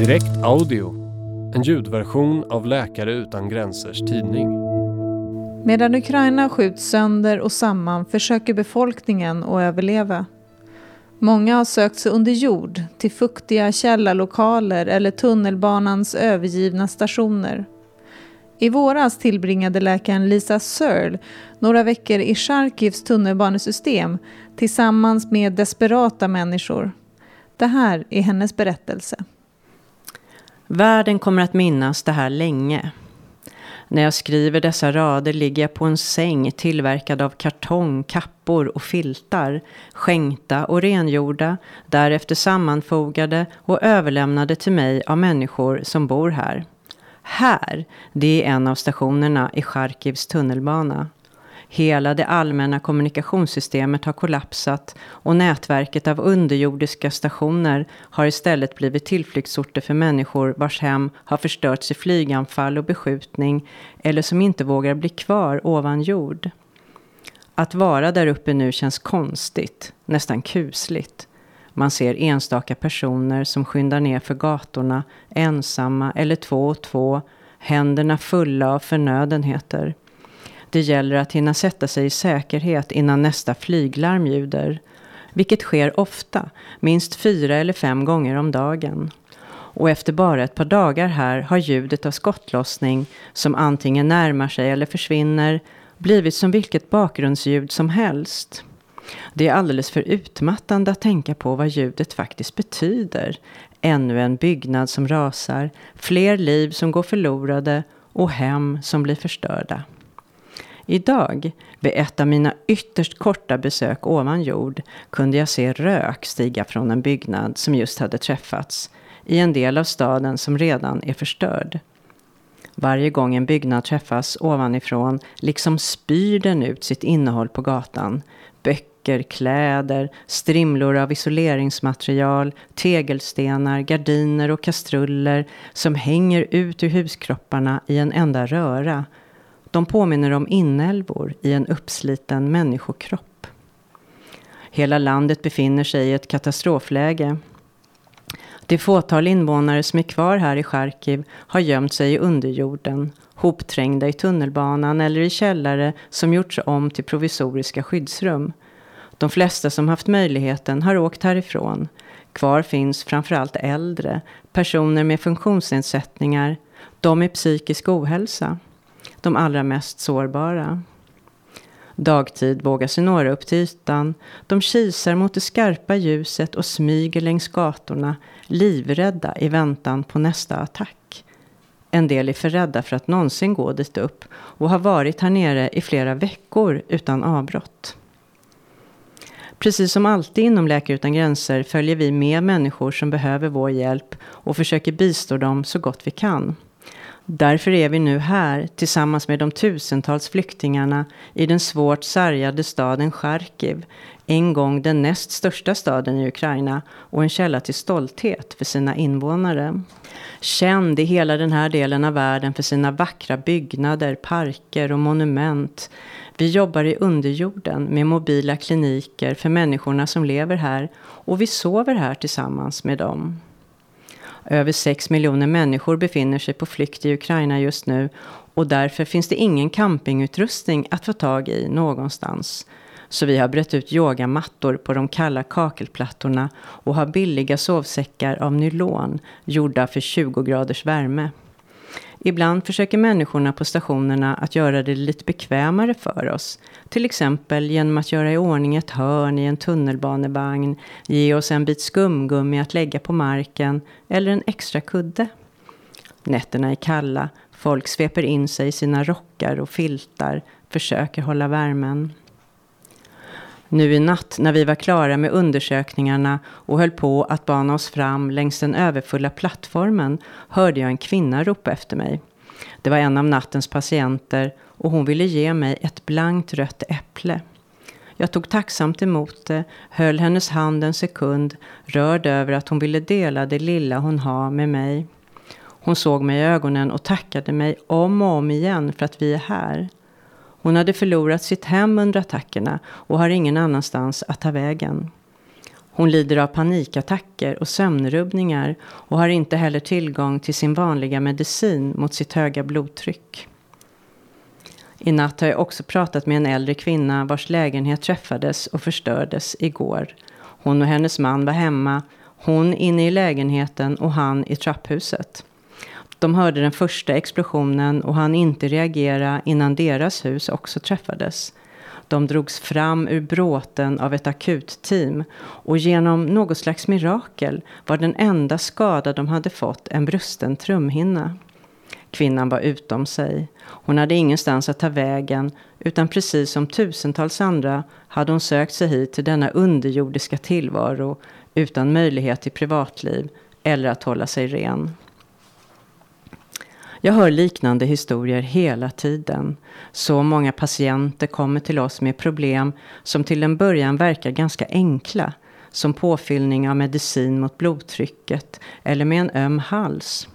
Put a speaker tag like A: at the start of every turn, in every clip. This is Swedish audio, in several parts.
A: Direkt Audio, en ljudversion av Läkare utan gränsers tidning.
B: Medan Ukraina skjuts sönder och samman försöker befolkningen att överleva. Många har sökt sig under jord till fuktiga källarlokaler eller tunnelbanans övergivna stationer. I våras tillbringade läkaren Lisa Searle några veckor i Charkivs tunnelbanesystem tillsammans med desperata människor. Det här är hennes berättelse.
C: Världen kommer att minnas det här länge. När jag skriver dessa rader ligger jag på en säng tillverkad av kartong, kappor och filtar, skänkta och rengjorda, därefter sammanfogade och överlämnade till mig av människor som bor här. Här, det är en av stationerna i Charkivs tunnelbana. Hela det allmänna kommunikationssystemet har kollapsat och nätverket av underjordiska stationer har istället blivit tillflyktsorter för människor vars hem har förstörts i flyganfall och beskjutning eller som inte vågar bli kvar ovan jord. Att vara där uppe nu känns konstigt, nästan kusligt. Man ser enstaka personer som skyndar ner för gatorna, ensamma eller två och två, händerna fulla av förnödenheter. Det gäller att hinna sätta sig i säkerhet innan nästa flyglarm ljuder. Vilket sker ofta, minst fyra eller fem gånger om dagen. Och efter bara ett par dagar här har ljudet av skottlossning, som antingen närmar sig eller försvinner, blivit som vilket bakgrundsljud som helst. Det är alldeles för utmattande att tänka på vad ljudet faktiskt betyder. Ännu en byggnad som rasar, fler liv som går förlorade och hem som blir förstörda. Idag, vid ett av mina ytterst korta besök ovan jord, kunde jag se rök stiga från en byggnad som just hade träffats i en del av staden som redan är förstörd. Varje gång en byggnad träffas ovanifrån liksom spyr den ut sitt innehåll på gatan. Böcker, kläder, strimlor av isoleringsmaterial, tegelstenar, gardiner och kastruller som hänger ut ur huskropparna i en enda röra de påminner om inälvor i en uppsliten människokropp. Hela landet befinner sig i ett katastrofläge. Det fåtal invånare som är kvar här i Charkiv har gömt sig i underjorden, hopträngda i tunnelbanan eller i källare som gjorts om till provisoriska skyddsrum. De flesta som haft möjligheten har åkt härifrån. Kvar finns framförallt äldre, personer med funktionsnedsättningar, de med psykisk ohälsa de allra mest sårbara. Dagtid vågar sig några upp till ytan. De kisar mot det skarpa ljuset och smyger längs gatorna, livrädda i väntan på nästa attack. En del är för rädda för att någonsin gå dit upp och har varit här nere i flera veckor utan avbrott. Precis som alltid inom Läkare utan gränser följer vi med människor som behöver vår hjälp och försöker bistå dem så gott vi kan. Därför är vi nu här tillsammans med de tusentals flyktingarna i den svårt sargade staden Charkiv, en gång den näst största staden i Ukraina och en källa till stolthet för sina invånare. Känd i hela den här delen av världen för sina vackra byggnader, parker och monument. Vi jobbar i underjorden med mobila kliniker för människorna som lever här och vi sover här tillsammans med dem. Över 6 miljoner människor befinner sig på flykt i Ukraina just nu och därför finns det ingen campingutrustning att få tag i någonstans. Så vi har brett ut yogamattor på de kalla kakelplattorna och har billiga sovsäckar av nylon gjorda för 20 graders värme. Ibland försöker människorna på stationerna att göra det lite bekvämare för oss. Till exempel genom att göra i ordning ett hörn i en tunnelbanevagn, ge oss en bit skumgummi att lägga på marken eller en extra kudde. Nätterna är kalla, folk sveper in sig i sina rockar och filtar, försöker hålla värmen. Nu i natt när vi var klara med undersökningarna och höll på att bana oss fram längs den överfulla plattformen hörde jag en kvinna ropa efter mig. Det var en av nattens patienter och hon ville ge mig ett blankt rött äpple. Jag tog tacksamt emot det, höll hennes hand en sekund, rörd över att hon ville dela det lilla hon har med mig. Hon såg mig i ögonen och tackade mig om och om igen för att vi är här. Hon hade förlorat sitt hem under attackerna och har ingen annanstans att ta vägen. Hon lider av panikattacker och sömnrubbningar och har inte heller tillgång till sin vanliga medicin mot sitt höga blodtryck. I natt har jag också pratat med en äldre kvinna vars lägenhet träffades och förstördes igår. Hon och hennes man var hemma, hon inne i lägenheten och han i trapphuset. De hörde den första explosionen och han inte reagera innan deras hus också träffades. De drogs fram ur bråten av ett akutteam och genom något slags mirakel var den enda skada de hade fått en brusten trumhinna. Kvinnan var utom sig. Hon hade ingenstans att ta vägen utan precis som tusentals andra hade hon sökt sig hit till denna underjordiska tillvaro utan möjlighet till privatliv eller att hålla sig ren. Jag hör liknande historier hela tiden. Så många patienter kommer till oss med problem som till en början verkar ganska enkla. Som påfyllning av medicin mot blodtrycket eller med en öm hals.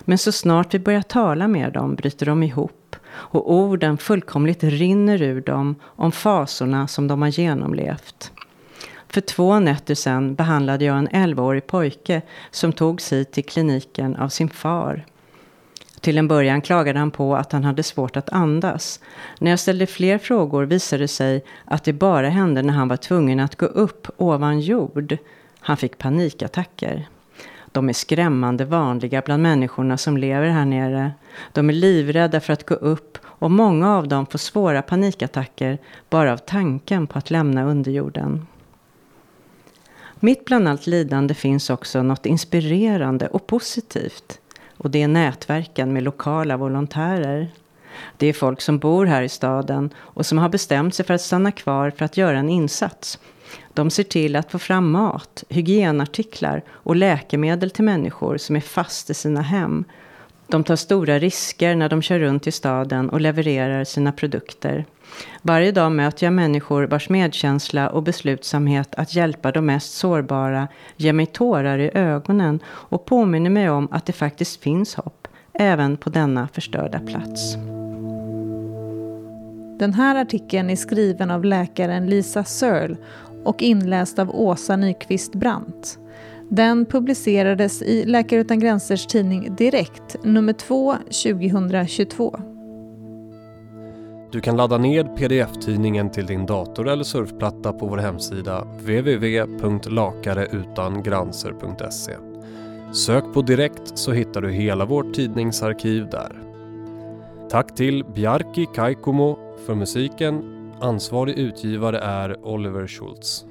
C: Men så snart vi börjar tala med dem bryter de ihop och orden fullkomligt rinner ur dem om fasorna som de har genomlevt. För två nätter sedan behandlade jag en 11-årig pojke som togs hit till kliniken av sin far. Till en början klagade han på att han hade svårt att andas. När jag ställde fler frågor visade det sig att det bara hände när han var tvungen att gå upp ovan jord. Han fick panikattacker. De är skrämmande vanliga bland människorna som lever här nere. De är livrädda för att gå upp och många av dem får svåra panikattacker bara av tanken på att lämna underjorden. Mitt bland allt lidande finns också något inspirerande och positivt. Och det är nätverken med lokala volontärer. Det är folk som bor här i staden och som har bestämt sig för att stanna kvar för att göra en insats. De ser till att få fram mat, hygienartiklar och läkemedel till människor som är fast i sina hem. De tar stora risker när de kör runt i staden och levererar sina produkter. Varje dag möter jag människor vars medkänsla och beslutsamhet att hjälpa de mest sårbara ger mig tårar i ögonen och påminner mig om att det faktiskt finns hopp, även på denna förstörda plats.
B: Den här artikeln är skriven av läkaren Lisa Searle och inläst av Åsa Nyqvist Brandt. Den publicerades i Läkare utan gränsers tidning Direkt, nummer 2, 2022.
A: Du kan ladda ned pdf-tidningen till din dator eller surfplatta på vår hemsida www.lakareutangranser.se. Sök på Direkt så hittar du hela vårt tidningsarkiv där. Tack till Bjarki Kaikomo för musiken. Ansvarig utgivare är Oliver Schultz.